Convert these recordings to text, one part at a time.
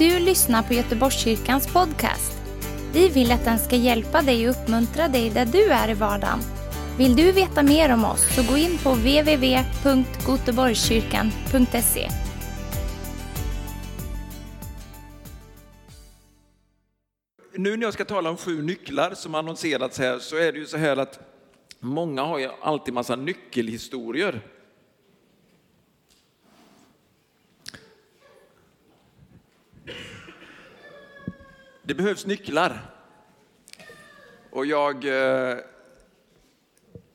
du lyssnar på Göteborgskyrkans podcast. Vi vill att den ska hjälpa dig och uppmuntra dig där du är i vardagen. Vill du veta mer om oss så gå in på www.goteborgskyrkan.se. Nu när jag ska tala om sju nycklar som annonserats här så är det ju så här att många har ju alltid massa nyckelhistorier. Det behövs nycklar. Och jag eh,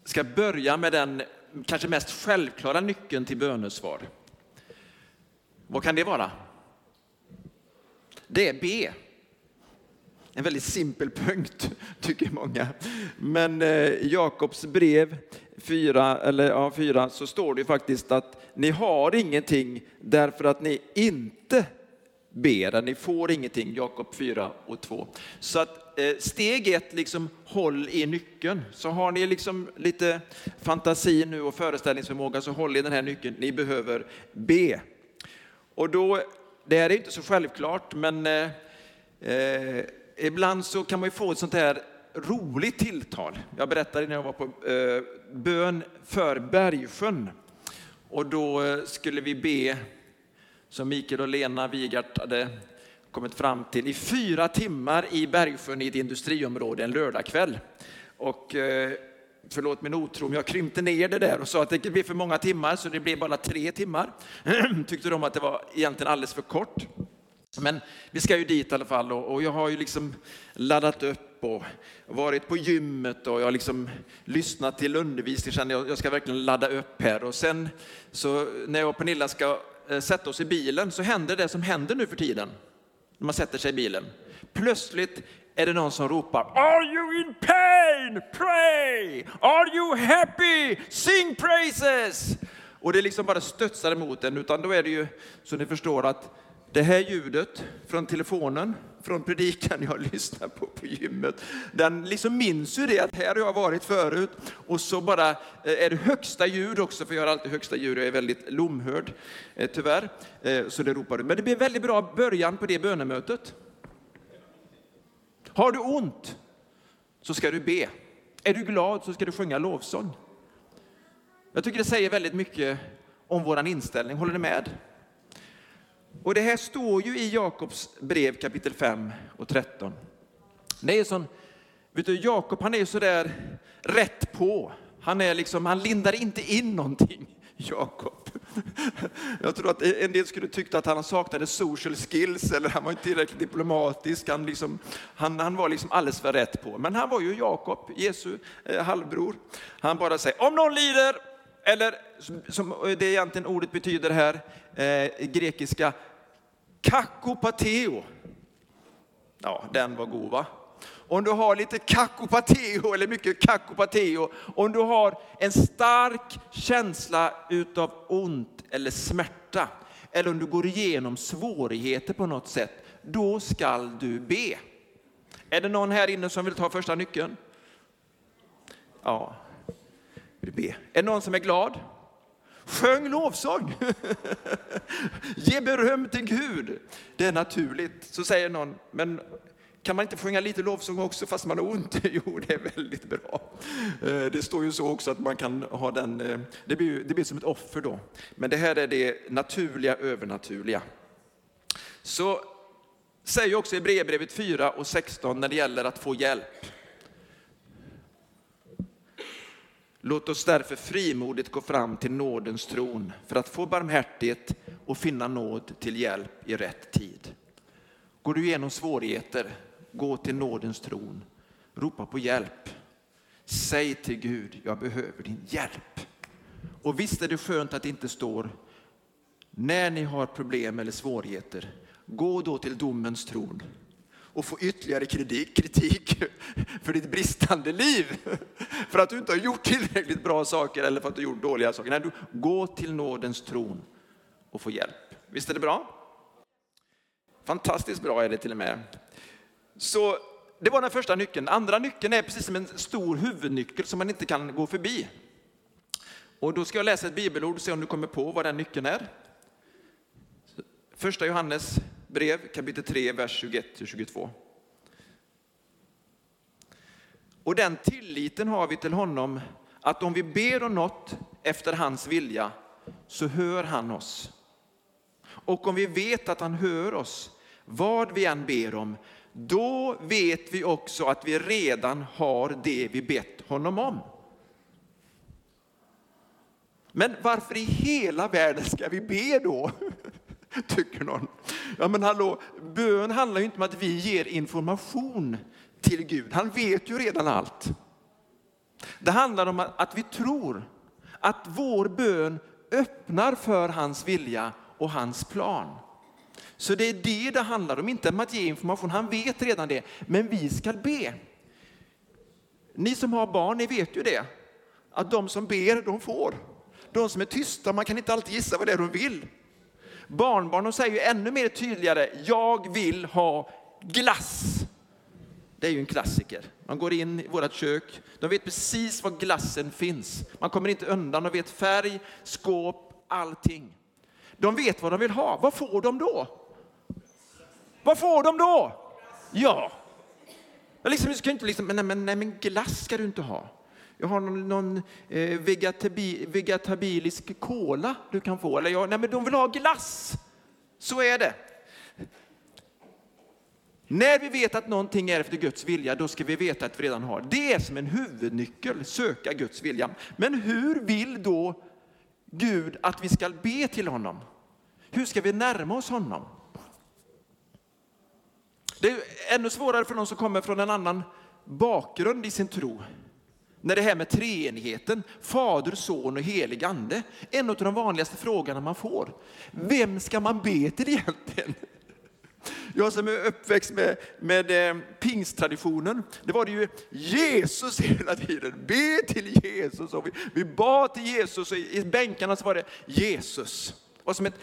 ska börja med den kanske mest självklara nyckeln till bönesvar. Vad kan det vara? Det är B. En väldigt simpel punkt, tycker många. Men eh, Jakobs brev 4, eller, ja, 4 så står det faktiskt att ni har ingenting därför att ni inte ber, ni får ingenting, Jakob 4 och 2. Så att eh, steg ett, liksom håll i nyckeln. Så har ni liksom lite fantasi nu och föreställningsförmåga så håll i den här nyckeln, ni behöver be. Och då, det här är inte så självklart, men eh, eh, ibland så kan man ju få ett sånt här roligt tilltal. Jag berättade när jag var på eh, bön för Bergsjön. Och då eh, skulle vi be, som Mikael och Lena Wigart hade kommit fram till, i fyra timmar i Bergsjön i ett industriområde en lördagkväll. Och eh, förlåt min otro, men jag krympte ner det där och sa att det blir för många timmar så det blev bara tre timmar. Tyckte de att det var egentligen alldeles för kort. Men vi ska ju dit i alla fall och jag har ju liksom laddat upp och varit på gymmet och jag har liksom lyssnat till undervisning. Kände jag, ska verkligen ladda upp här och sen så när jag och Pernilla ska Eh, sätta oss i bilen så händer det som händer nu för tiden. När man sätter sig i bilen. Plötsligt är det någon som ropar Are you in pain? Pray! Are you happy? Sing praises! Och det liksom bara studsar emot en, utan då är det ju så ni förstår att det här ljudet från telefonen, från predikan jag lyssnar på på gymmet, den liksom minns ju det att här har jag varit förut och så bara eh, är det högsta ljud också, för jag har alltid högsta ljud, jag är väldigt lomhörd eh, tyvärr, eh, så det ropar du. Men det blir en väldigt bra början på det bönemötet. Har du ont så ska du be. Är du glad så ska du sjunga lovsång. Jag tycker det säger väldigt mycket om vår inställning, håller ni med? Och det här står ju i Jakobs brev kapitel 5 och 13. Det är sån, vet du, Jakob han är så där rätt på. Han, är liksom, han lindar inte in någonting, Jakob. Jag tror att en del skulle tyckt att han saknade social skills eller han var inte tillräckligt diplomatisk. Han, liksom, han, han var liksom alldeles för rätt på. Men han var ju Jakob, Jesu eh, halvbror. Han bara säger, om någon lider, eller som det egentligen ordet betyder här, eh, grekiska, kakopateo. Ja, den var god va? Om du har lite kakopateo eller mycket kakopateo, om du har en stark känsla utav ont eller smärta, eller om du går igenom svårigheter på något sätt, då skall du be. Är det någon här inne som vill ta första nyckeln? Ja, vill be. Är det någon som är glad? Sjöng lovsång. Ge beröm till Gud. Det är naturligt. Så säger någon, men kan man inte sjunga lite lovsång också fast man har ont? Jo, det är väldigt bra. Eh, det står ju så också att man kan ha den, eh, det blir, det blir som ett offer då. Men det här är det naturliga, övernaturliga. Så säger också i brevbrevet 4 och 16 när det gäller att få hjälp. Låt oss därför frimodigt gå fram till nådens tron för att få barmhärtighet och finna nåd till hjälp i rätt tid. Går du igenom svårigheter, gå till nådens tron. Ropa på hjälp. Säg till Gud, jag behöver din hjälp. Och visst är det skönt att det inte står, när ni har problem eller svårigheter, gå då till domens tron och få ytterligare kritik för ditt bristande liv. För att du inte har gjort tillräckligt bra saker eller för att du har gjort dåliga saker. Nej, du, gå till nådens tron och få hjälp. Visst är det bra? Fantastiskt bra är det till och med. Så det var den första nyckeln. Andra nyckeln är precis som en stor huvudnyckel som man inte kan gå förbi. Och då ska jag läsa ett bibelord och se om du kommer på vad den nyckeln är. Första Johannes brev kapitel 3, vers 21-22. Och den tilliten har vi till honom att om vi ber om något efter hans vilja så hör han oss. Och om vi vet att han hör oss, vad vi än ber om, då vet vi också att vi redan har det vi bett honom om. Men varför i hela världen ska vi be då? Tycker någon. Ja men hallå, bön handlar ju inte om att vi ger information till Gud. Han vet ju redan allt. Det handlar om att vi tror att vår bön öppnar för hans vilja och hans plan. Så det är det det handlar om, inte om att ge information. Han vet redan det, men vi ska be. Ni som har barn, ni vet ju det. Att de som ber, de får. De som är tysta, man kan inte alltid gissa vad det är de vill. Barnbarn säger ju ännu mer tydligare, jag vill ha glass. Det är ju en klassiker. Man går in i vårt kök, de vet precis var glassen finns. Man kommer inte undan, de vet färg, skåp, allting. De vet vad de vill ha. Vad får de då? Vad får de då? Ja. Jag liksom, ska inte liksom, nej, men, nej, men glass ska du inte ha. Jag har någon, någon eh, vegetabi, vegetabilisk kola du kan få. Eller jag, nej, men de vill ha glass. Så är det. När vi vet att någonting är efter Guds vilja, då ska vi veta att vi redan har. Det är som en huvudnyckel, söka Guds vilja. Men hur vill då Gud att vi ska be till honom? Hur ska vi närma oss honom? Det är ännu svårare för någon som kommer från en annan bakgrund i sin tro. När det här med treenigheten, Fader, Son och helig Ande, en av de vanligaste frågorna man får. Vem ska man be till egentligen? Jag som är uppväxt med, med eh, pingsttraditionen, det var det ju Jesus hela tiden. Be till Jesus. Och vi, vi bad till Jesus och i, i bänkarna så var det Jesus. Och som ett,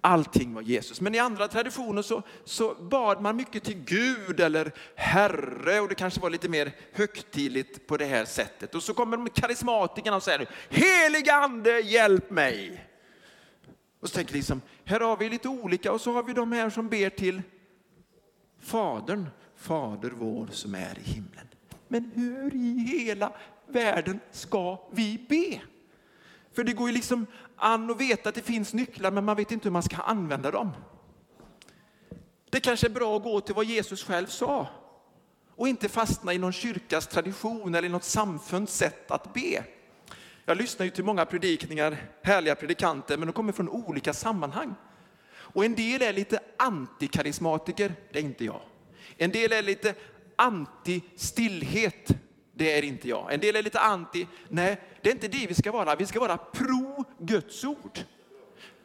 allting var Jesus. Men i andra traditioner så, så bad man mycket till Gud eller Herre och det kanske var lite mer högtidligt på det här sättet. Och så kommer de karismatikerna och säger Helig ande hjälp mig. Och så tänker jag liksom, här har vi lite olika och så har vi de här som ber till Fadern, Fader vår som är i himlen. Men hur i hela världen ska vi be? För det går ju liksom an och veta att det finns nycklar, men man vet inte hur man ska använda dem. Det kanske är bra att gå till vad Jesus själv sa och inte fastna i någon kyrkas tradition eller i något samfunds sätt att be. Jag lyssnar ju till många predikningar, härliga predikanter, men de kommer från olika sammanhang. Och en del är lite antikarismatiker, det är inte jag. En del är lite anti-stillhet, det är inte jag. En del är lite anti, nej, det är inte det vi ska vara. Vi ska vara pro Guds ord.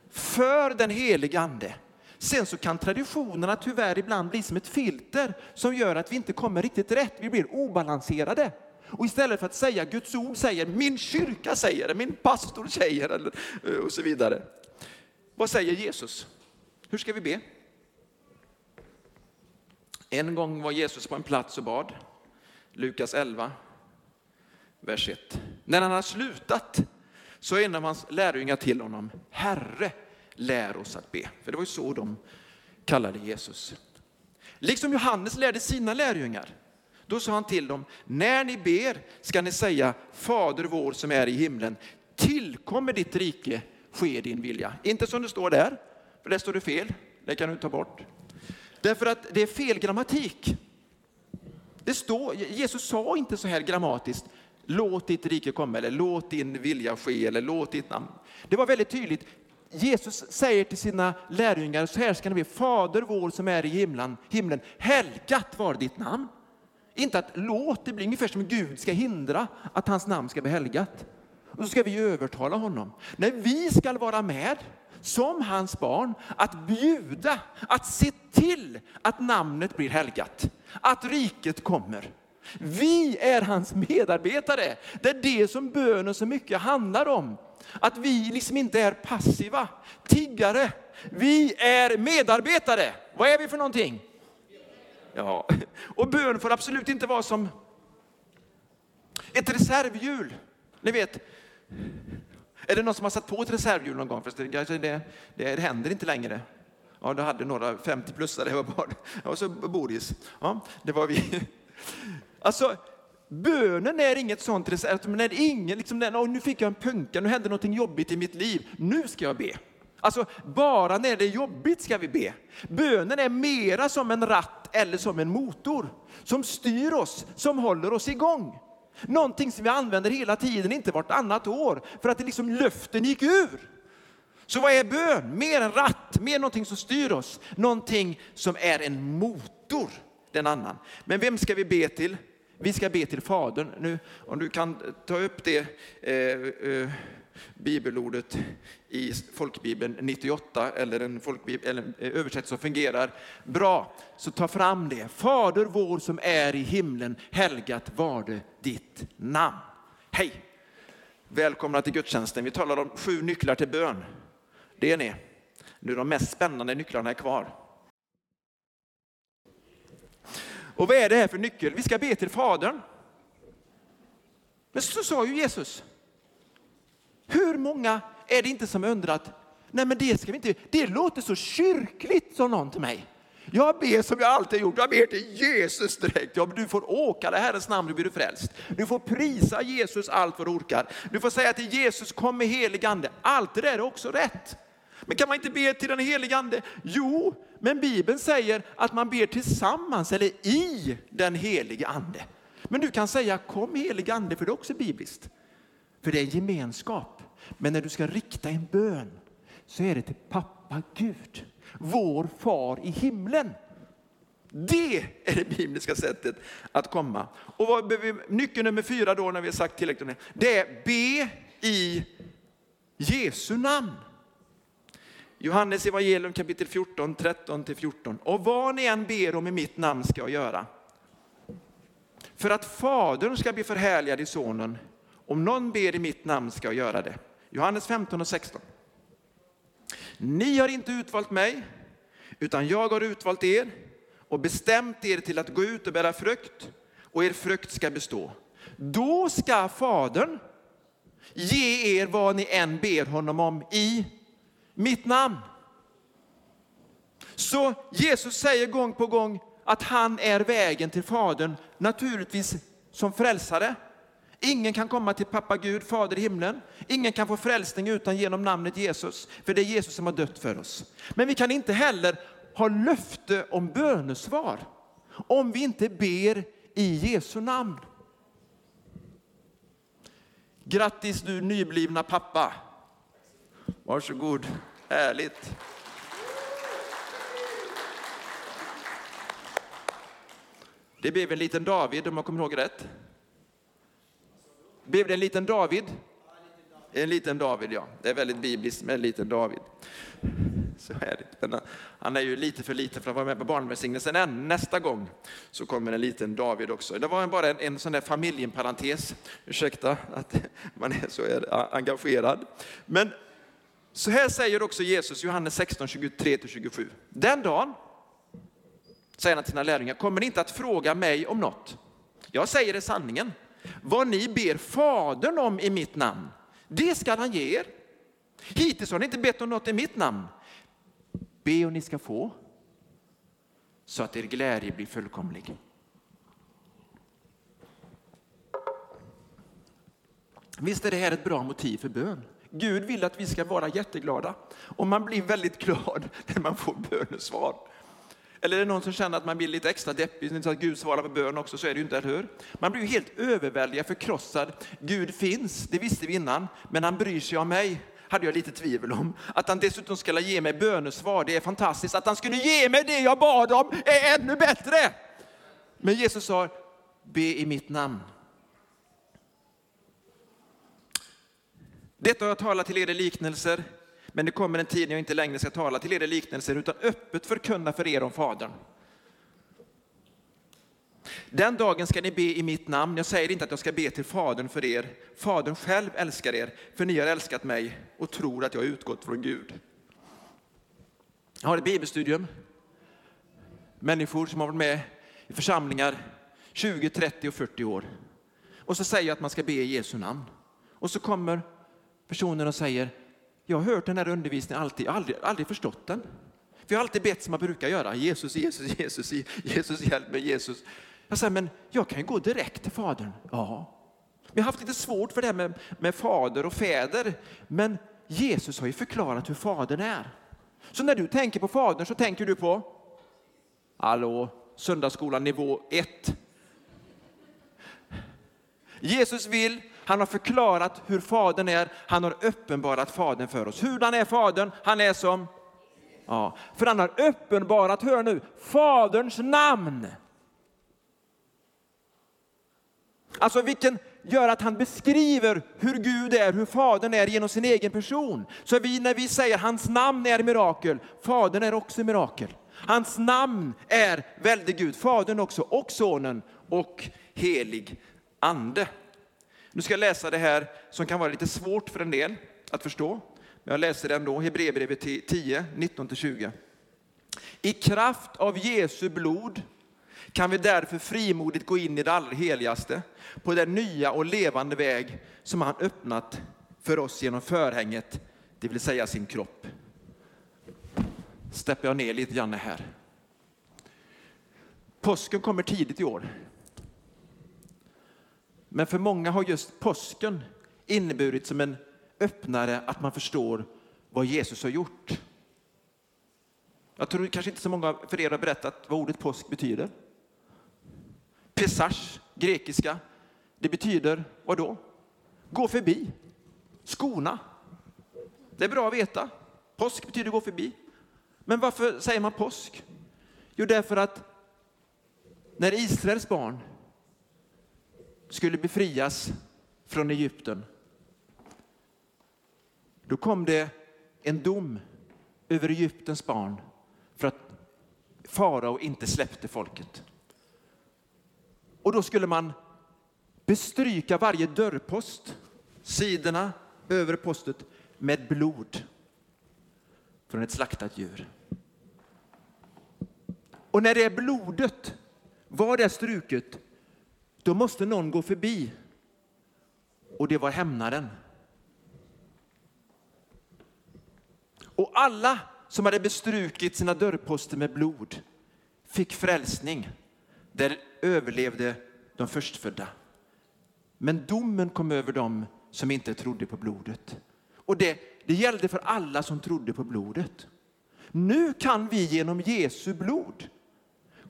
För den helige ande. Sen så kan traditionerna tyvärr ibland bli som ett filter som gör att vi inte kommer riktigt rätt. Vi blir obalanserade. Och istället för att säga Guds ord säger min kyrka säger det, min pastor säger det eh, och så vidare. Vad säger Jesus? Hur ska vi be? En gång var Jesus på en plats och bad. Lukas 11, vers 1. När han har slutat så är en av hans lärjungar till honom, Herre, lär oss att be. För det var ju så de kallade Jesus. Liksom Johannes lärde sina lärjungar. Då sa han till dem, när ni ber ska ni säga Fader vår som är i himlen, tillkommer ditt rike, ske din vilja. Inte som det står där, för där står det fel. Det kan du ta bort. Därför att det är fel grammatik. Det står, Jesus sa inte så här grammatiskt, låt ditt rike komma eller låt din vilja ske eller låt ditt namn. Det var väldigt tydligt. Jesus säger till sina lärjungar, så här ska ni be, Fader vår som är i himlen, himlen helgat var ditt namn. Inte att låt det bli ungefär som Gud ska hindra att hans namn ska bli helgat. Och så ska vi övertala honom. Nej, vi ska vara med som hans barn att bjuda, att se till att namnet blir helgat, att riket kommer. Vi är hans medarbetare. Det är det som bönen så mycket handlar om. Att vi liksom inte är passiva, tiggare. Vi är medarbetare. Vad är vi för någonting? Ja, och bön får absolut inte vara som ett reservhjul. Ni vet, är det någon som har satt på ett reservhjul någon gång? För det, det, det händer inte längre. Ja, det hade några 50-plussare. Det var bara, och så Boris. Ja, det var vi. Alltså, bönen är inget sånt recept. När ingen, liksom, när, nu fick jag en punka, nu hände något jobbigt i mitt liv. Nu ska jag be. Alltså, bara när det är jobbigt ska vi be. Bönen är mera som en ratt eller som en motor som styr oss, som håller oss igång. Någonting som vi använder hela tiden, inte vartannat år, för att det liksom luften gick ur. Så vad är bön? Mer en ratt, mer någonting som styr oss, någonting som är en motor. Den annan. Men vem ska vi be till? Vi ska be till Fadern. Nu, om du kan ta upp det eh, eh, bibelordet i folkbibeln 98 eller en folkbibel, eller eh, översättning som fungerar bra, så ta fram det. Fader vår som är i himlen, helgat varde ditt namn. Hej! Välkomna till gudstjänsten. Vi talar om sju nycklar till bön. Det är ni. Nu är de mest spännande nycklarna är kvar. Och vad är det här för nyckel? Vi ska be till Fadern. Men så sa ju Jesus. Hur många är det inte som undrat, nej men det ska vi inte, det låter så kyrkligt, sa någon till mig. Jag ber som jag alltid gjort, jag ber till Jesus direkt. Ja, du får åka i Herrens namn, du blir du frälst. Du får prisa Jesus allt vad du orkar. Du får säga till Jesus, kom med helig ande. Allt det där är också rätt. Men kan man inte be till den helige ande? Jo, men Bibeln säger att man ber tillsammans eller i den helige ande. Men du kan säga kom helige ande för det är också bibliskt. För det är gemenskap. Men när du ska rikta en bön så är det till pappa Gud, vår far i himlen. Det är det bibliska sättet att komma. Och vad nyckel nummer fyra då när vi har sagt tillräckligt, det är be i Jesu namn. Johannes evangelium kapitel 14, 13-14. Och vad ni än ber om i mitt namn ska jag göra. För att Fadern ska bli förhärligad i Sonen. Om någon ber i mitt namn ska jag göra det. Johannes 15 och 16. Ni har inte utvalt mig, utan jag har utvalt er och bestämt er till att gå ut och bära frukt, och er frukt ska bestå. Då ska Fadern ge er vad ni än ber honom om i mitt namn. Så Jesus säger gång på gång att han är vägen till Fadern, naturligtvis som frälsare. Ingen kan komma till pappa Gud, Fader i himlen. Ingen kan få frälsning utan genom namnet Jesus, för det är Jesus som har dött för oss. Men vi kan inte heller ha löfte om bönesvar om vi inte ber i Jesu namn. Grattis du nyblivna pappa. Varsågod, härligt. Det blev en liten David om jag kommer ihåg rätt. Blev det en liten David? En liten David, ja. Det är väldigt bibliskt med en liten David. Så är det. Han är ju lite för liten för att vara med på barnvälsignelsen än. Nästa gång så kommer en liten David också. Det var bara en, en sån där familjeparentes. Ursäkta att man är så engagerad. Men så här säger också Jesus, Johannes 16, 23-27. Den dagen, säger han till sina lärjungar, kommer ni inte att fråga mig om något. Jag säger er sanningen. Vad ni ber Fadern om i mitt namn, det skall han ge er. Hittills har ni inte bett om något i mitt namn. Be och ni ska få, så att er glädje blir fullkomlig. Visst är det här ett bra motiv för bön? Gud vill att vi ska vara jätteglada. Och man blir väldigt glad när man får bönesvar. Eller är det någon som känner att man blir lite extra deppig, så att Gud svarar på bön också, så är det ju inte, eller hur? Man blir ju helt överväldigad, förkrossad. Gud finns, det visste vi innan, men han bryr sig om mig hade jag lite tvivel om. Att han dessutom skulle ge mig bönesvar, det är fantastiskt. Att han skulle ge mig det jag bad om är ännu bättre. Men Jesus sa, be i mitt namn. Detta har jag talat till er i liknelser, men det kommer en tid när jag inte längre ska tala till er i liknelser, utan öppet förkunna för er om Fadern. Den dagen ska ni be i mitt namn. Jag säger inte att jag ska be till Fadern för er. Fadern själv älskar er, för ni har älskat mig och tror att jag har utgått från Gud. Jag har ett bibelstudium. Människor som har varit med i församlingar 20, 30 och 40 år. Och så säger jag att man ska be i Jesu namn. Och så kommer personen och säger, jag har hört den här undervisningen alltid, jag har aldrig, aldrig förstått den. För jag har alltid bett som man brukar göra. Jesus, Jesus, Jesus, Jesus hjälp mig, Jesus. Jag säger, men jag kan ju gå direkt till Fadern. Ja. Vi har haft lite svårt för det här med, med fader och fäder. Men Jesus har ju förklarat hur Fadern är. Så när du tänker på Fadern så tänker du på, hallå, söndagsskolan nivå 1. Jesus vill, han har förklarat hur Fadern är, han har uppenbarat Fadern för oss. Hurdan är Fadern? Han är som, ja, för han har uppenbarat, hör nu, Faderns namn. Alltså vilken gör att han beskriver hur Gud är, hur Fadern är genom sin egen person. Så vi, när vi säger hans namn är mirakel, Fadern är också mirakel. Hans namn är väldig Gud, Fadern också, och Sonen och helig Ande. Nu ska jag läsa det här som kan vara lite svårt för en del att förstå. Men jag läser det ändå, Hebreerbrevet 10, 19-20. I kraft av Jesu blod kan vi därför frimodigt gå in i det allra heligaste på den nya och levande väg som han öppnat för oss genom förhänget, det vill säga sin kropp. Steppar jag ner lite grann här. Påsken kommer tidigt i år. Men för många har just påsken inneburit som en öppnare att man förstår vad Jesus har gjort. Jag tror kanske inte så många för er har berättat vad ordet påsk betyder. Pesach, grekiska, det betyder vad då? Gå förbi, skona. Det är bra att veta. Påsk betyder gå förbi. Men varför säger man påsk? Jo, därför att när Israels barn skulle befrias från Egypten, då kom det en dom över Egyptens barn för att farao inte släppte folket. Och då skulle man bestryka varje dörrpost, sidorna över postet, med blod från ett slaktat djur. Och när det blodet var det struket, då måste någon gå förbi. Och det var hämnaren. Och alla som hade bestrukit sina dörrposter med blod fick frälsning. Där överlevde de förstfödda. Men domen kom över dem som inte trodde på blodet. Och det, det gällde för alla som trodde på blodet. Nu kan vi genom Jesu blod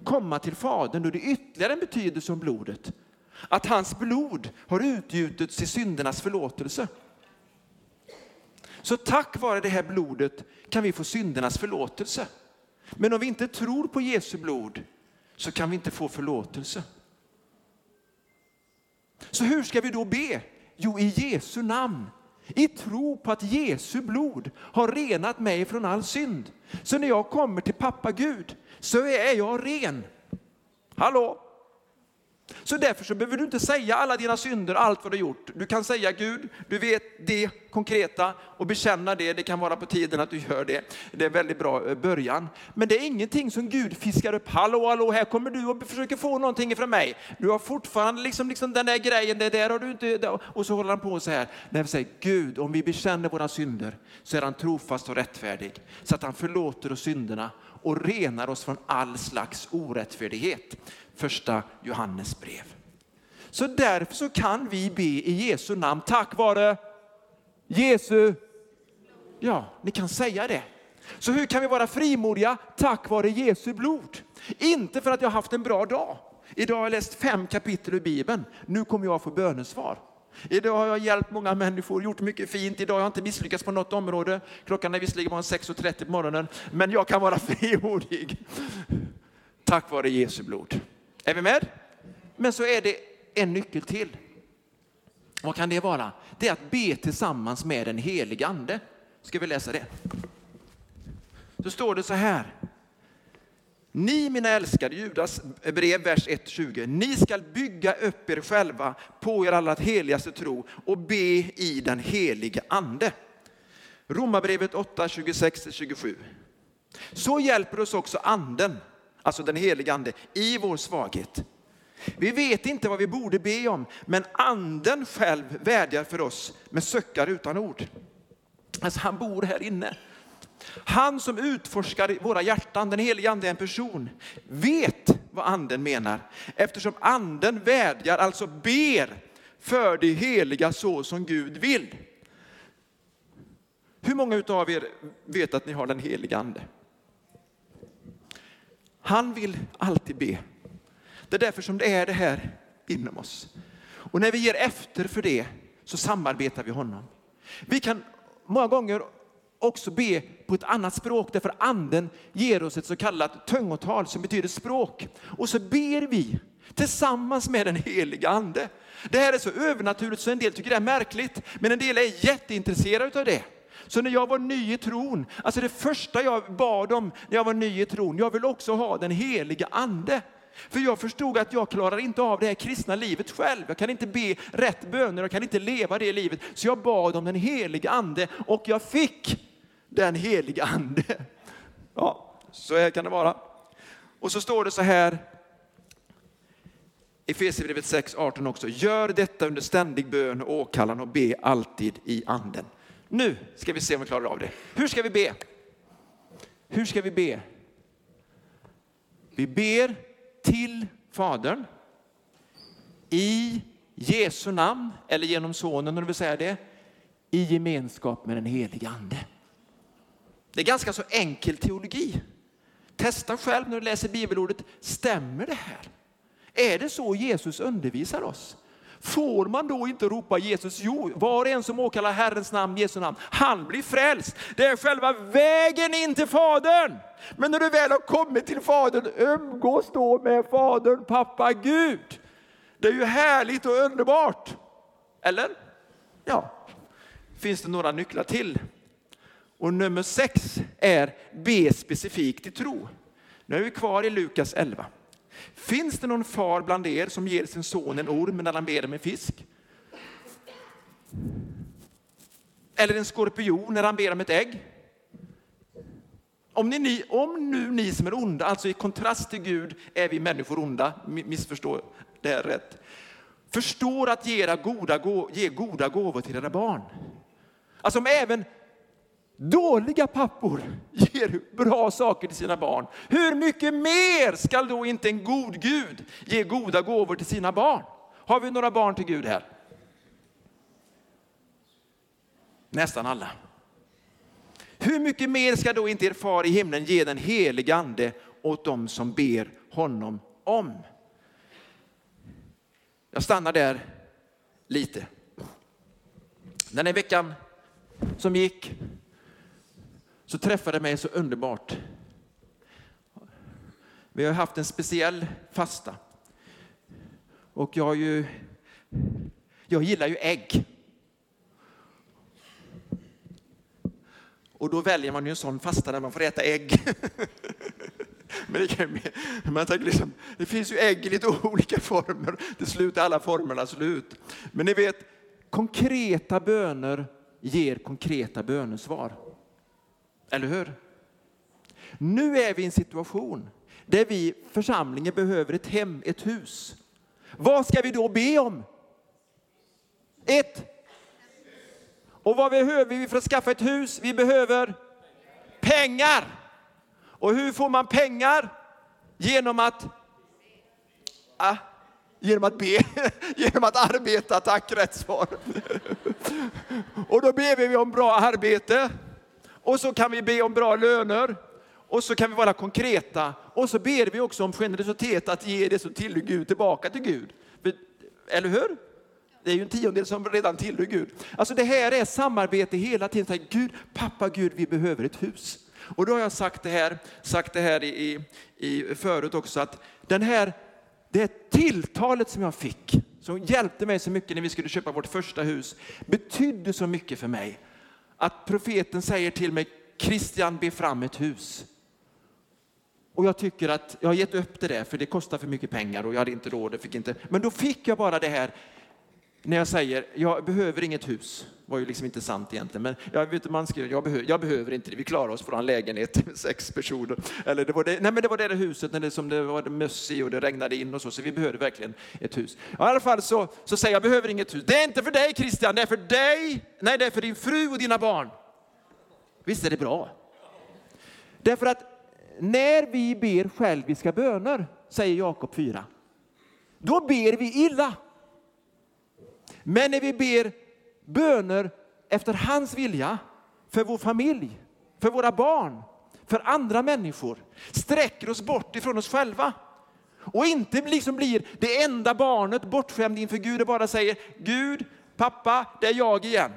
komma till Fadern. Och det är ytterligare en betydelse om blodet. Att hans blod har utgjutits till syndernas förlåtelse. Så tack vare det här blodet kan vi få syndernas förlåtelse. Men om vi inte tror på Jesu blod så kan vi inte få förlåtelse. Så hur ska vi då be? Jo, i Jesu namn. I tro på att Jesu blod har renat mig från all synd. Så när jag kommer till pappa Gud så är jag ren. Hallå? Så därför så behöver du inte säga alla dina synder, allt vad du gjort. Du kan säga Gud, du vet det konkreta och bekänna det. Det kan vara på tiden att du gör det. Det är en väldigt bra eh, början. Men det är ingenting som Gud fiskar upp. Hallå, hallå, här kommer du och försöker få någonting ifrån mig. Du har fortfarande liksom, liksom den där grejen, det där har du inte. Och så håller han på så här. När vi säger Gud, om vi bekänner våra synder så är han trofast och rättfärdig. Så att han förlåter oss synderna och renar oss från all slags orättfärdighet första Johannes brev. Så därför så kan vi be i Jesu namn tack vare Jesu, ja, ni kan säga det. Så hur kan vi vara frimodiga tack vare Jesu blod? Inte för att jag haft en bra dag. Idag har jag läst fem kapitel ur Bibeln. Nu kommer jag få bönesvar. Idag har jag hjälpt många människor, gjort mycket fint. Idag har jag inte misslyckats på något område. Klockan är visserligen bara 6.30 på morgonen, men jag kan vara frimodig. Tack vare Jesu blod. Är vi med? Men så är det en nyckel till. Vad kan det vara? Det är att be tillsammans med den helige ande. Ska vi läsa det? Så står det så här. Ni mina älskade, Judas brev, vers 1-20. Ni skall bygga upp er själva på er allra heligaste tro och be i den helige ande. Romarbrevet 8, 26-27. Så hjälper oss också anden alltså den helige ande, i vår svaghet. Vi vet inte vad vi borde be om, men anden själv vädjar för oss med söckar utan ord. Alltså han bor här inne. Han som utforskar våra hjärtan, den helige ande är en person, vet vad anden menar. Eftersom anden vädjar, alltså ber för det heliga så som Gud vill. Hur många av er vet att ni har den heliga ande? Han vill alltid be. Det är därför som det är det här inom oss. Och när vi ger efter för det så samarbetar vi honom. Vi kan många gånger också be på ett annat språk därför anden ger oss ett så kallat tungotal som betyder språk. Och så ber vi tillsammans med den heliga ande. Det här är så övernaturligt så en del tycker det är märkligt, men en del är jätteintresserade av det. Så när jag var ny i tron, alltså det första jag bad om när jag var ny i tron, jag vill också ha den heliga ande. För jag förstod att jag klarar inte av det här kristna livet själv. Jag kan inte be rätt böner, jag kan inte leva det livet. Så jag bad om den heliga ande och jag fick den heliga ande. Ja, så här kan det vara. Och så står det så här i Efesierbrevet 6, 18 också. Gör detta under ständig bön och åkallan och be alltid i anden. Nu ska vi se om vi klarar av det. Hur ska vi be? Hur ska vi be? Vi ber till Fadern i Jesu namn, eller genom Sonen om du vill säga det, i gemenskap med den helige Ande. Det är ganska så enkel teologi. Testa själv när du läser bibelordet, stämmer det här? Är det så Jesus undervisar oss? Får man då inte ropa Jesus? Jo, var och en som åkallar Herrens namn, Jesu namn, han blir frälst. Det är själva vägen in till Fadern. Men när du väl har kommit till Fadern, umgås då med Fadern, pappa Gud. Det är ju härligt och underbart. Eller? Ja. Finns det några nycklar till? Och nummer sex är be specifikt i tro. Nu är vi kvar i Lukas 11. Finns det någon far bland er som ger sin son en orm när han ber om en fisk? Eller en skorpion när han ber om ett ägg? Om, ni, om nu ni som är onda, alltså i kontrast till Gud är vi människor onda, missförstå det här rätt, förstår att ge goda, ge goda gåvor till era barn. Alltså om även Dåliga pappor ger bra saker till sina barn. Hur mycket mer skall då inte en god Gud ge goda gåvor till sina barn? Har vi några barn till Gud här? Nästan alla. Hur mycket mer ska då inte er far i himlen ge den helige ande åt dem som ber honom om? Jag stannar där lite. Den här veckan som gick så träffade det mig så underbart. Vi har haft en speciell fasta. Och jag, ju, jag gillar ju ägg. Och då väljer man ju en sån fasta där man får äta ägg. Men det, kan, man tänker liksom, det finns ju ägg i lite olika former. Till slut är alla formerna slut. Men ni vet, konkreta böner ger konkreta bönesvar. Eller hur? Nu är vi i en situation där vi, församlingen, behöver ett hem, ett hus. Vad ska vi då be om? Ett. Och vad behöver vi för att skaffa ett hus? Vi behöver pengar. Och hur får man pengar? Genom att, ah, genom att be, genom att arbeta. Tack, rätt svar. Och då ber vi om bra arbete. Och så kan vi be om bra löner. Och så kan vi vara konkreta. Och så ber vi också om generositet att ge det som tillhör Gud tillbaka till Gud. Eller hur? Det är ju en tiondel som redan tillhör Gud. Alltså det här är samarbete hela tiden. Gud, pappa Gud, vi behöver ett hus. Och då har jag sagt det här, sagt det här i, i, förut också, att den här, det här tilltalet som jag fick, som hjälpte mig så mycket när vi skulle köpa vårt första hus, betydde så mycket för mig att profeten säger till mig, Kristian be fram ett hus. Och jag tycker att jag har gett upp det där för det kostar för mycket pengar och jag hade inte råd. Fick inte. Men då fick jag bara det här när jag säger jag behöver inget hus. Det var ju liksom inte sant egentligen. Men jag, vet, man skriver, jag, behöver, jag behöver inte det, vi klarar oss från en lägenhet med sex personer. Eller det var det, nej men det var det där huset när det, som det var möss i och det regnade in och så, så vi behövde verkligen ett hus. Ja, I alla fall så, så säger jag, jag behöver inget hus. Det är inte för dig Christian, det är för dig, nej det är för din fru och dina barn. Visst är det bra? Därför att när vi ber själviska böner, säger Jakob 4, då ber vi illa. Men när vi ber böner efter hans vilja, för vår familj, för våra barn, för andra människor, sträcker oss bort ifrån oss själva. Och inte liksom blir det enda barnet bortskämd inför Gud och bara säger Gud, pappa, det är jag igen.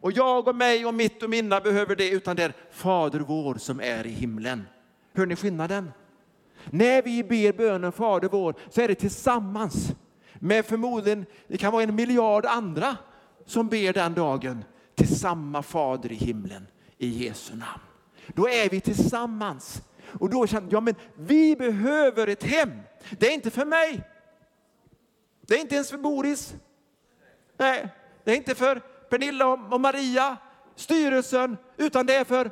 Och jag och mig och mitt och mina behöver det, utan det är Fader vår som är i himlen. Hör ni skillnaden? När vi ber bönen Fader vår så är det tillsammans med förmodligen, det kan vara en miljard andra som ber den dagen till samma Fader i himlen i Jesu namn. Då är vi tillsammans. Och då känner jag, men vi behöver ett hem. Det är inte för mig. Det är inte ens för Boris. Nej, det är inte för Pernilla och Maria, styrelsen, utan det är för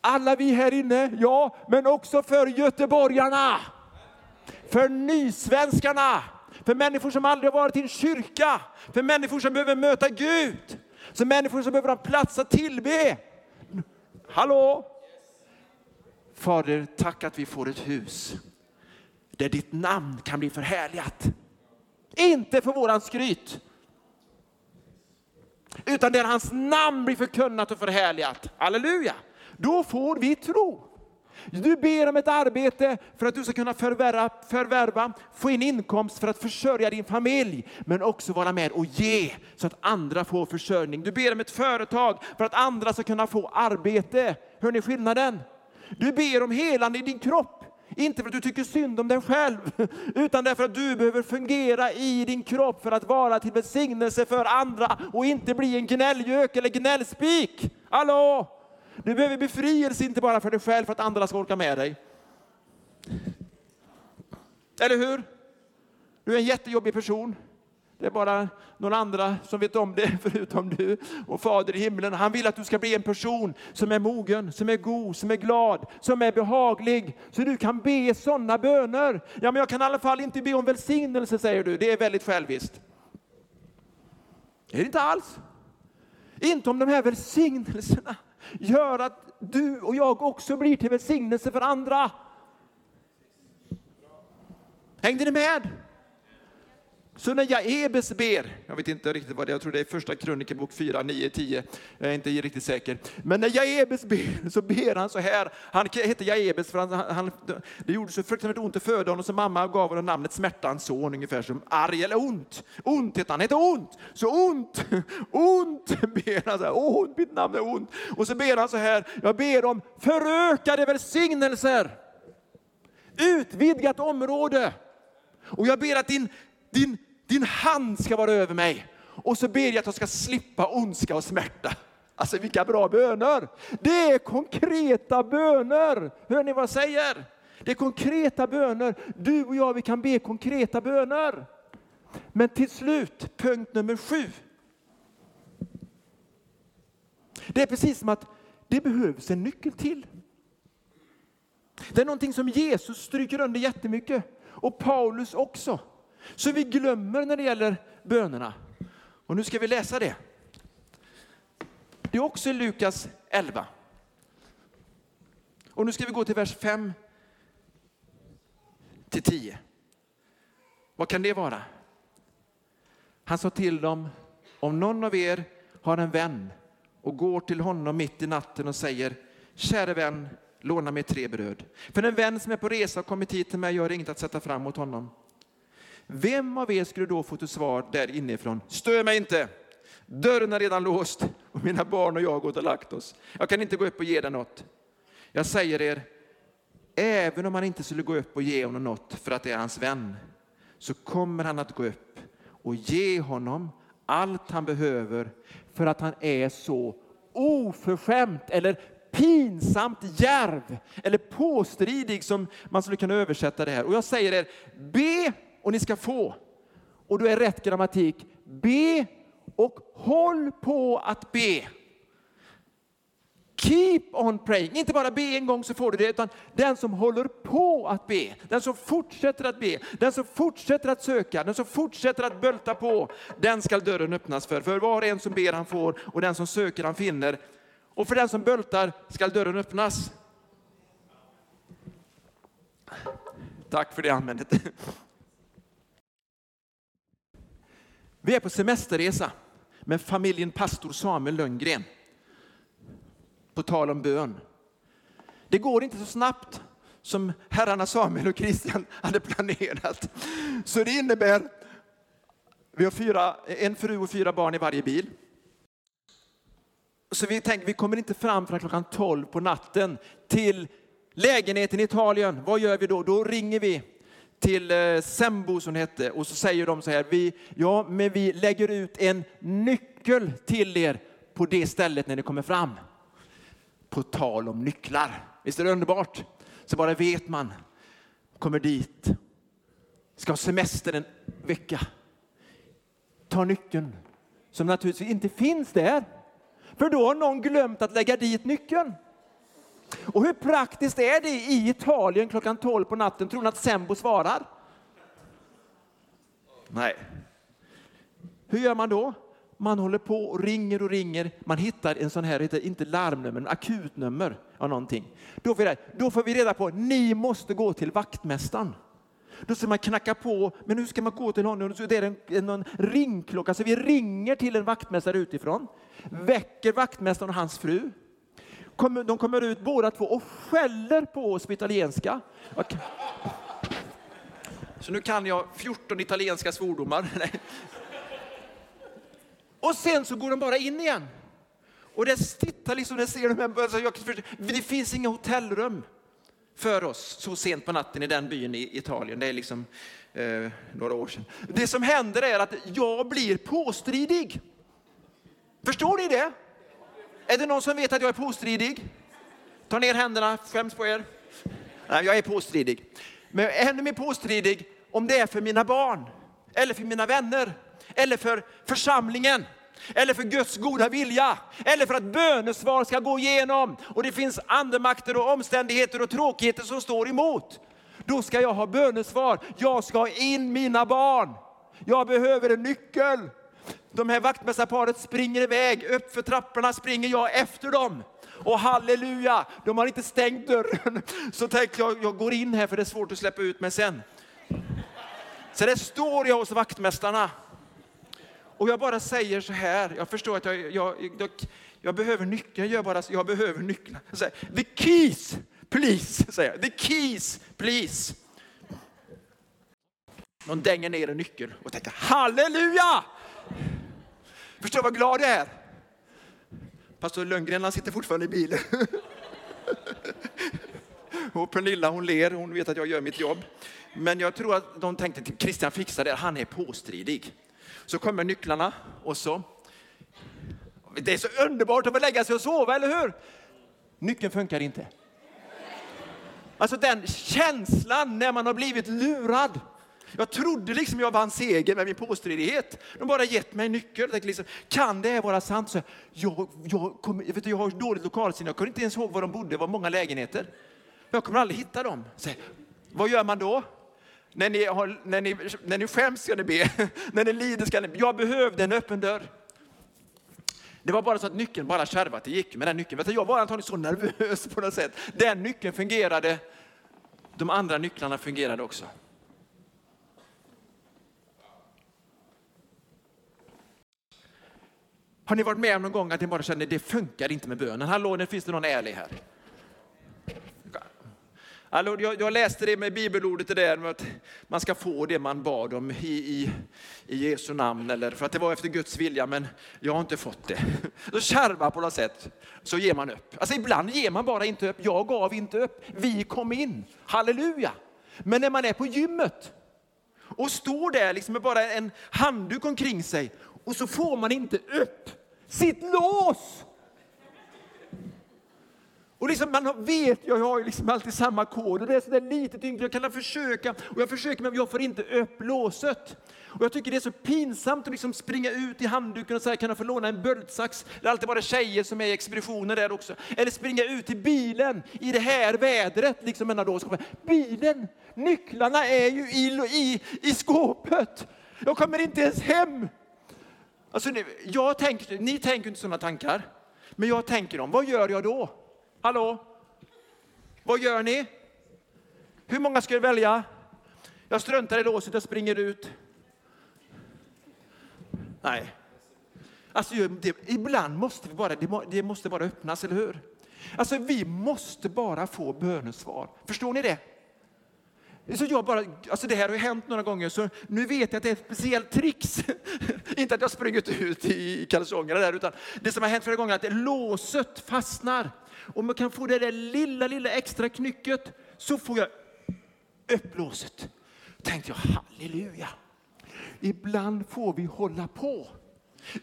alla vi här inne, ja, men också för göteborgarna. För nysvenskarna, för människor som aldrig har varit i en kyrka, för människor som behöver möta Gud, för människor som behöver ha plats att tillbe. Hallå? Fader, tack att vi får ett hus där ditt namn kan bli förhärligat. Inte för våran skryt, utan där hans namn blir förkunnat och förhärligat. Halleluja! Då får vi tro. Du ber om ett arbete för att du ska kunna förvärva, förvärva, få in inkomst för att försörja din familj, men också vara med och ge så att andra får försörjning. Du ber om ett företag för att andra ska kunna få arbete. Hör ni skillnaden? Du ber om helande i din kropp. Inte för att du tycker synd om dig själv, utan därför att du behöver fungera i din kropp för att vara till välsignelse för andra och inte bli en gnällgök eller gnällspik. Hallå! Du behöver befrielse inte bara för dig själv, för att andra ska orka med dig. Eller hur? Du är en jättejobbig person. Det är bara några andra som vet om det förutom du. Och Fader i himlen, han vill att du ska bli en person som är mogen, som är god, som är glad, som är behaglig. Så du kan be sådana böner. Ja, men jag kan i alla fall inte be om välsignelse, säger du. Det är väldigt själviskt. Det är det inte alls. Inte om de här välsignelserna gör att du och jag också blir till välsignelse för andra. Hängde ni med? Så när Jaebes ber, jag vet inte riktigt vad det är, jag tror det är första krönikebok 4, 9, 10, jag är inte riktigt säker. Men när Jaebes ber så ber han så här, han heter Jaebes för han, han, det gjorde så fruktansvärt ont att föda honom så mamma gav honom namnet smärtans son, ungefär som arg eller ont. Ont heter han, heter ont. Så ont, ont ber han så här, ont, mitt namn är ont. Och så ber han så här, jag ber om förökade välsignelser, utvidgat område. Och jag ber att din, din din hand ska vara över mig. Och så ber jag att jag ska slippa ondska och smärta. Alltså vilka bra böner! Det är konkreta böner. Hör ni vad jag säger? Det är konkreta böner. Du och jag, vi kan be konkreta böner. Men till slut, punkt nummer sju. Det är precis som att det behövs en nyckel till. Det är någonting som Jesus stryker under jättemycket och Paulus också. Så vi glömmer när det gäller bönerna. Och nu ska vi läsa det. Det är också i Lukas 11. Och nu ska vi gå till vers 5 till 10. Vad kan det vara? Han sa till dem, om någon av er har en vän och går till honom mitt i natten och säger, käre vän, låna mig tre bröd. För en vän som är på resa och kommit hit till mig gör inget att sätta fram mot honom. Vem av er skulle då få till svar där inifrån? Stör mig inte! Dörren är redan låst och mina barn och jag har gått och lagt oss. Jag kan inte gå upp och ge dig något. Jag säger er, även om han inte skulle gå upp och ge honom något för att det är hans vän, så kommer han att gå upp och ge honom allt han behöver för att han är så oförskämt eller pinsamt djärv eller påstridig som man skulle kunna översätta det här. Och jag säger er, be och ni ska få. Och då är rätt grammatik, be och håll på att be. Keep on praying, inte bara be en gång så får du det, utan den som håller på att be, den som fortsätter att be, den som fortsätter att söka, den som fortsätter att bölta på, den ska dörren öppnas för. För var och en som ber han får och den som söker han finner. Och för den som böltar ska dörren öppnas. Tack för det användet. Vi är på semesterresa med familjen pastor Samuel Lönngren. På tal om bön. Det går inte så snabbt som herrarna Samuel och Christian hade planerat. Så det innebär, vi har fyra, en fru och fyra barn i varje bil. Så vi tänker, vi kommer inte fram förrän klockan 12 på natten till lägenheten i Italien. Vad gör vi då? Då ringer vi till eh, Sembo som det hette och så säger de så här, vi, ja men vi lägger ut en nyckel till er på det stället när ni kommer fram. På tal om nycklar, visst är det underbart? Så bara vet man, kommer dit, ska ha semester en vecka, tar nyckeln som naturligtvis inte finns där. För då har någon glömt att lägga dit nyckeln. Och hur praktiskt är det i Italien klockan 12 på natten? Tror ni att Sembo svarar? Nej. Hur gör man då? Man håller på och ringer och ringer. Man hittar en sån här, inte larmnummer, men akutnummer av någonting. Då får, vi, då får vi reda på att ni måste gå till vaktmästaren. Då ska man knacka på, men hur ska man gå till honom? Så det är en, en, ringklocka, så vi ringer till en vaktmästare utifrån, väcker vaktmästaren och hans fru. De kommer ut båda två och skäller på oss på italienska. Så nu kan jag 14 italienska svordomar. Och sen så går de bara in igen. Och det tittar liksom, det ser de alltså jag, det finns inga hotellrum för oss så sent på natten i den byn i Italien. Det är liksom eh, några år sedan. Det som händer är att jag blir påstridig. Förstår ni det? Är det någon som vet att jag är påstridig? Ta ner händerna, skäms på er. Nej, jag är påstridig. Men jag är ännu mer påstridig om det är för mina barn, eller för mina vänner, eller för församlingen, eller för Guds goda vilja, eller för att bönesvar ska gå igenom och det finns andemakter och omständigheter och tråkigheter som står emot. Då ska jag ha bönesvar. Jag ska ha in mina barn. Jag behöver en nyckel. De här vaktmästarparet springer iväg, upp för trapporna springer jag efter dem. Och halleluja, de har inte stängt dörren. Så tänkte jag, jag går in här för det är svårt att släppa ut mig sen. Så det står jag hos vaktmästarna. Och jag bara säger så här, jag förstår att jag, jag, jag, jag behöver nyckeln, jag, bara, jag behöver nyckeln. The keys, please, säger jag. The keys, please. De dänger ner en nyckel och tänker halleluja! Förstår vad glad jag är? Pastor Lundgren han sitter fortfarande i bilen. Och Pernilla hon ler, hon vet att jag gör mitt jobb. Men jag tror att de tänkte att Christian fixar det, han är påstridig. Så kommer nycklarna och så. Det är så underbart att få lägga sig och sova, eller hur? Nyckeln funkar inte. Alltså den känslan när man har blivit lurad. Jag trodde liksom jag vann seger med min påstridighet. De bara gett mig en nyckel. Jag liksom, kan det här vara sant? Så jag, jag, kom, jag, vet, jag har dåligt lokalsinne. Jag kunde inte ens ihåg var de bodde. Det var många lägenheter. Jag kommer aldrig hitta dem. Så, vad gör man då? När ni, har, när, ni, när ni skäms ska ni be. när ni lider ska ni be. Jag behövde en öppen dörr. Det var bara så att nyckeln bara kärvade. Det gick med den nyckeln. Vet du, Jag var antagligen så nervös på något sätt. Den nyckeln fungerade. De andra nycklarna fungerade också. Har ni varit med om någon gång att ni bara känner att det funkar inte med bönen? Hallå, nu finns det någon ärlig här. Hallå, jag, jag läste det med bibelordet det där med att man ska få det man bad om i, i, i Jesu namn, eller för att det var efter Guds vilja, men jag har inte fått det. Så kärva på något sätt, så ger man upp. Alltså ibland ger man bara inte upp. Jag gav inte upp. Vi kom in. Halleluja! Men när man är på gymmet och står där liksom med bara en handduk omkring sig och så får man inte upp sitt lås. Och liksom man vet, jag har ju liksom alltid samma kod och det är sådär lite tyngre, jag kan försöka och jag försöker men jag får inte upp låset. Och jag tycker det är så pinsamt att liksom springa ut i handduken och säga kan jag få låna en böldsax? Det är alltid bara tjejer som är i expeditioner där också. Eller springa ut till bilen i det här vädret. Liksom en då. Bilen, nycklarna är ju i, i, i skåpet. Jag kommer inte ens hem. Alltså, jag tänker, ni tänker inte sådana tankar, men jag tänker dem. Vad gör jag då? Hallå? Vad gör ni? Hur många ska jag välja? Jag struntar i låset och springer ut. Nej. Alltså, det, ibland måste vi bara, det, det måste bara öppnas, eller hur? Alltså vi måste bara få bönesvar. Förstår ni det? Så jag bara, alltså det här har ju hänt några gånger, så nu vet jag att det är ett speciellt trix. Inte att jag sprungit ut i kalsongerna där, utan det som har hänt flera gånger är att låset fastnar. Om man kan få det där lilla, lilla extra knycket så får jag upp låset. Tänkte jag, halleluja. Ibland får vi hålla på.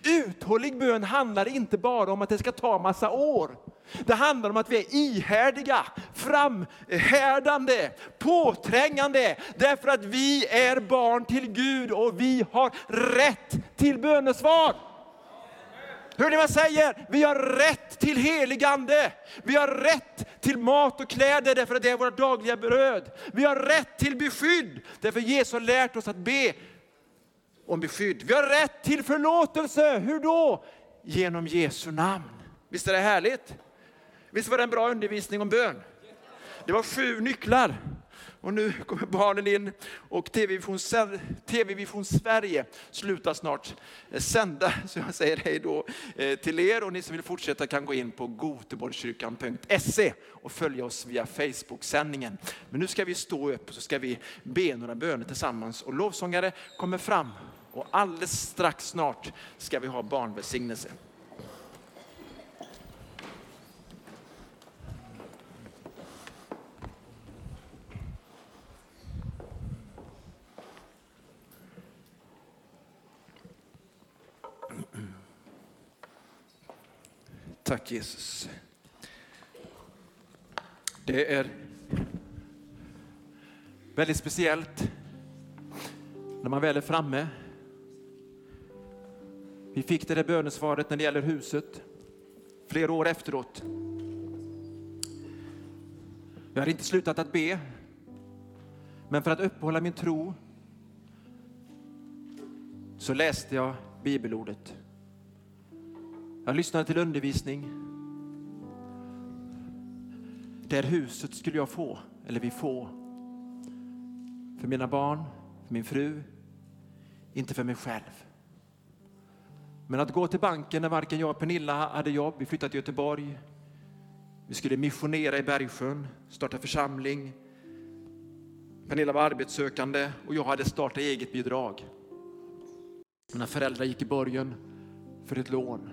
Uthållig bön handlar inte bara om att det ska ta massa år. Det handlar om att vi är ihärdiga, framhärdande, påträngande. Därför att vi är barn till Gud och vi har rätt till bönesvar. Hör ni vad jag säger? Vi har rätt till heligande. Vi har rätt till mat och kläder därför att det är vårt dagliga bröd. Vi har rätt till beskydd därför att Jesus har lärt oss att be om beskydd. Vi har rätt till förlåtelse. Hur då? Genom Jesu namn. Visst är det härligt? Visst var det en bra undervisning om bön? Det var sju nycklar. Och nu kommer barnen in och TV-vision TV Sverige slutar snart eh, sända. Så jag säger hej då eh, till er och ni som vill fortsätta kan gå in på goteborgskyrkan.se och följa oss via Facebook-sändningen. Men nu ska vi stå upp och så ska vi be några böner tillsammans och lovsångare kommer fram och alldeles strax snart ska vi ha barnvälsignelse. Tack Jesus. Det är väldigt speciellt när man väl är framme vi fick det där bönesvaret när det gäller huset flera år efteråt. Jag har inte slutat att be, men för att uppehålla min tro så läste jag bibelordet. Jag lyssnade till undervisning. Det här huset skulle jag få, eller vi få, för mina barn, för min fru, inte för mig själv. Men att gå till banken när varken jag och Pernilla hade jobb, vi flyttade till Göteborg. Vi skulle missionera i Bergsjön, starta församling. Pernilla var arbetssökande och jag hade startat eget bidrag. Mina föräldrar gick i borgen för ett lån.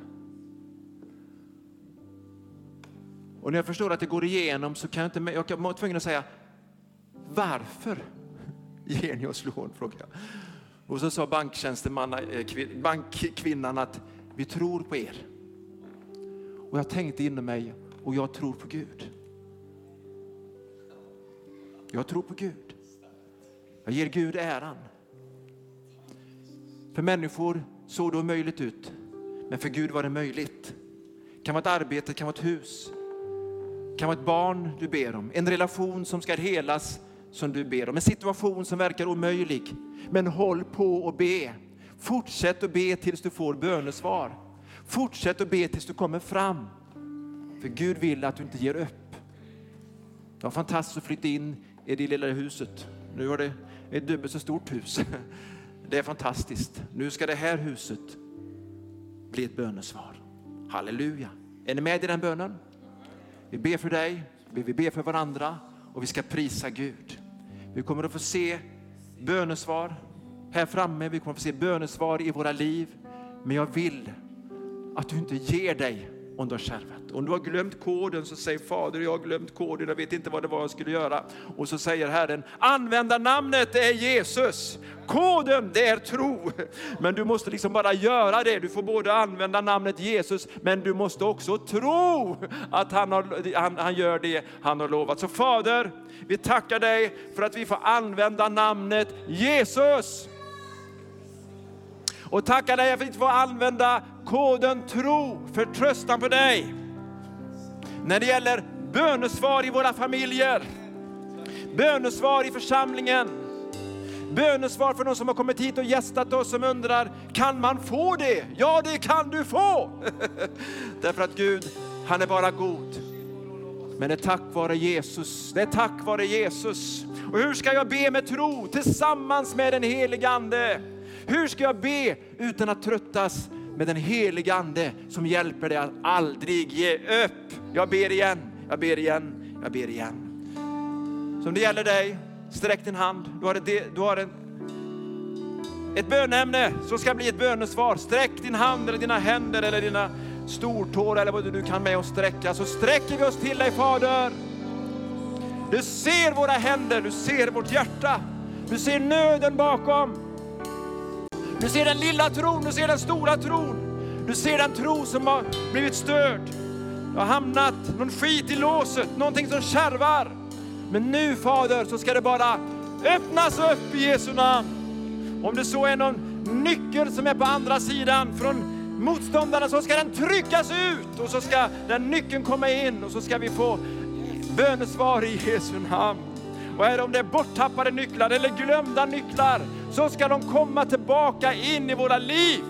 Och när jag förstår att det går igenom så kan jag inte, jag var tvungen att säga varför ger ni oss lån? Frågade jag. Och så sa eh, bankkvinnan att vi tror på er. Och jag tänkte inom mig, och jag tror på Gud. Jag tror på Gud. Jag ger Gud äran. För människor såg det omöjligt ut, men för Gud var det möjligt. Det kan vara ett arbete, det kan vara ett hus, kan vara ett barn du ber om, en relation som ska helas som du ber om, en situation som verkar omöjlig. Men håll på och be. Fortsätt att be tills du får bönesvar. Fortsätt att be tills du kommer fram. För Gud vill att du inte ger upp. Det var fantastiskt att flytta in i det lilla huset. Nu har det ett dubbelt så stort hus. Det är fantastiskt. Nu ska det här huset bli ett bönesvar. Halleluja. Är ni med i den bönen? Vi ber för dig, vi ber för varandra och vi ska prisa Gud. Vi kommer att få se bönesvar här framme, vi kommer att få se bönesvar i våra liv. Men jag vill att du inte ger dig om du har kärvat. Om du har glömt koden så säg Fader, jag har glömt koden, jag vet inte vad det var jag skulle göra. Och så säger Herren, använda namnet är Jesus. Koden det är tro. Men du måste liksom bara göra det. Du får både använda namnet Jesus, men du måste också tro att han, har, han, han gör det han har lovat. Så Fader, vi tackar dig för att vi får använda namnet Jesus. Och tackar dig för att vi får använda koden tro, förtröstan på dig. När det gäller bönesvar i våra familjer, bönesvar i församlingen, bönesvar för de som har kommit hit och gästat oss som undrar, kan man få det? Ja, det kan du få! Därför att Gud, han är bara god. Men det är tack vare Jesus. Det är tack vare Jesus. Och hur ska jag be med tro tillsammans med den helige Ande? Hur ska jag be utan att tröttas med den helige Ande som hjälper dig att aldrig ge upp? Jag ber igen, jag ber igen, jag ber igen. Så om det gäller dig, sträck din hand. Du har, ett, du har en, ett bönämne som ska bli ett bönesvar. Sträck din hand eller dina händer eller dina stortår eller vad du nu kan med och sträcka. Så sträcker vi oss till dig Fader. Du ser våra händer, du ser vårt hjärta. Du ser nöden bakom. Du ser den lilla tron, du ser den stora tron. Du ser den tro som har blivit störd. Du har hamnat någon skit i låset, någonting som kärvar. Men nu Fader så ska det bara öppnas upp i Jesu namn. Om det så är någon nyckel som är på andra sidan från motståndarna så ska den tryckas ut och så ska den nyckeln komma in och så ska vi få bönesvar i Jesu namn. Och är det om det är borttappade nycklar eller glömda nycklar så ska de komma tillbaka in i våra liv.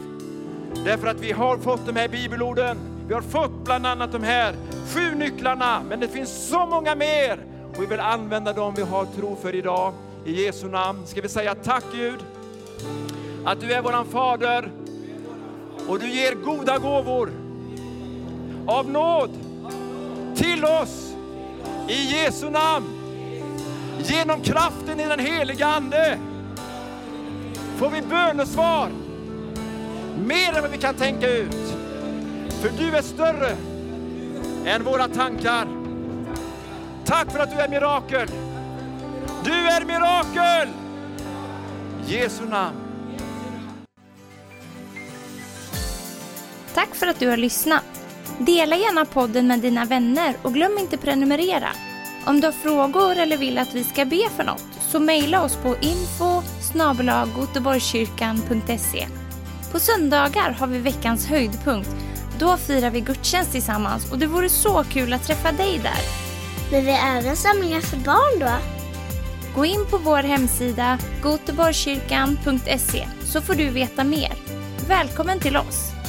Därför att vi har fått de här bibelorden. Vi har fått bland annat de här sju nycklarna, men det finns så många mer och vi vill använda dem vi har tro för idag. I Jesu namn ska vi säga tack Gud att du är våran Fader och du ger goda gåvor av nåd till oss i Jesu namn. Genom kraften i den heliga Ande får vi bönesvar mer än vad vi kan tänka ut. För du är större än våra tankar. Tack för att du är mirakel. Du är mirakel! Jesu namn. Tack för att du har lyssnat. Dela gärna podden med dina vänner och glöm inte prenumerera. Om du har frågor eller vill att vi ska be för något så mejla oss på info på söndagar har vi veckans höjdpunkt. Då firar vi gudstjänst tillsammans och det vore så kul att träffa dig där. Men vi har även samlingar för barn då? Gå in på vår hemsida goteborgskyrkan.se så får du veta mer. Välkommen till oss!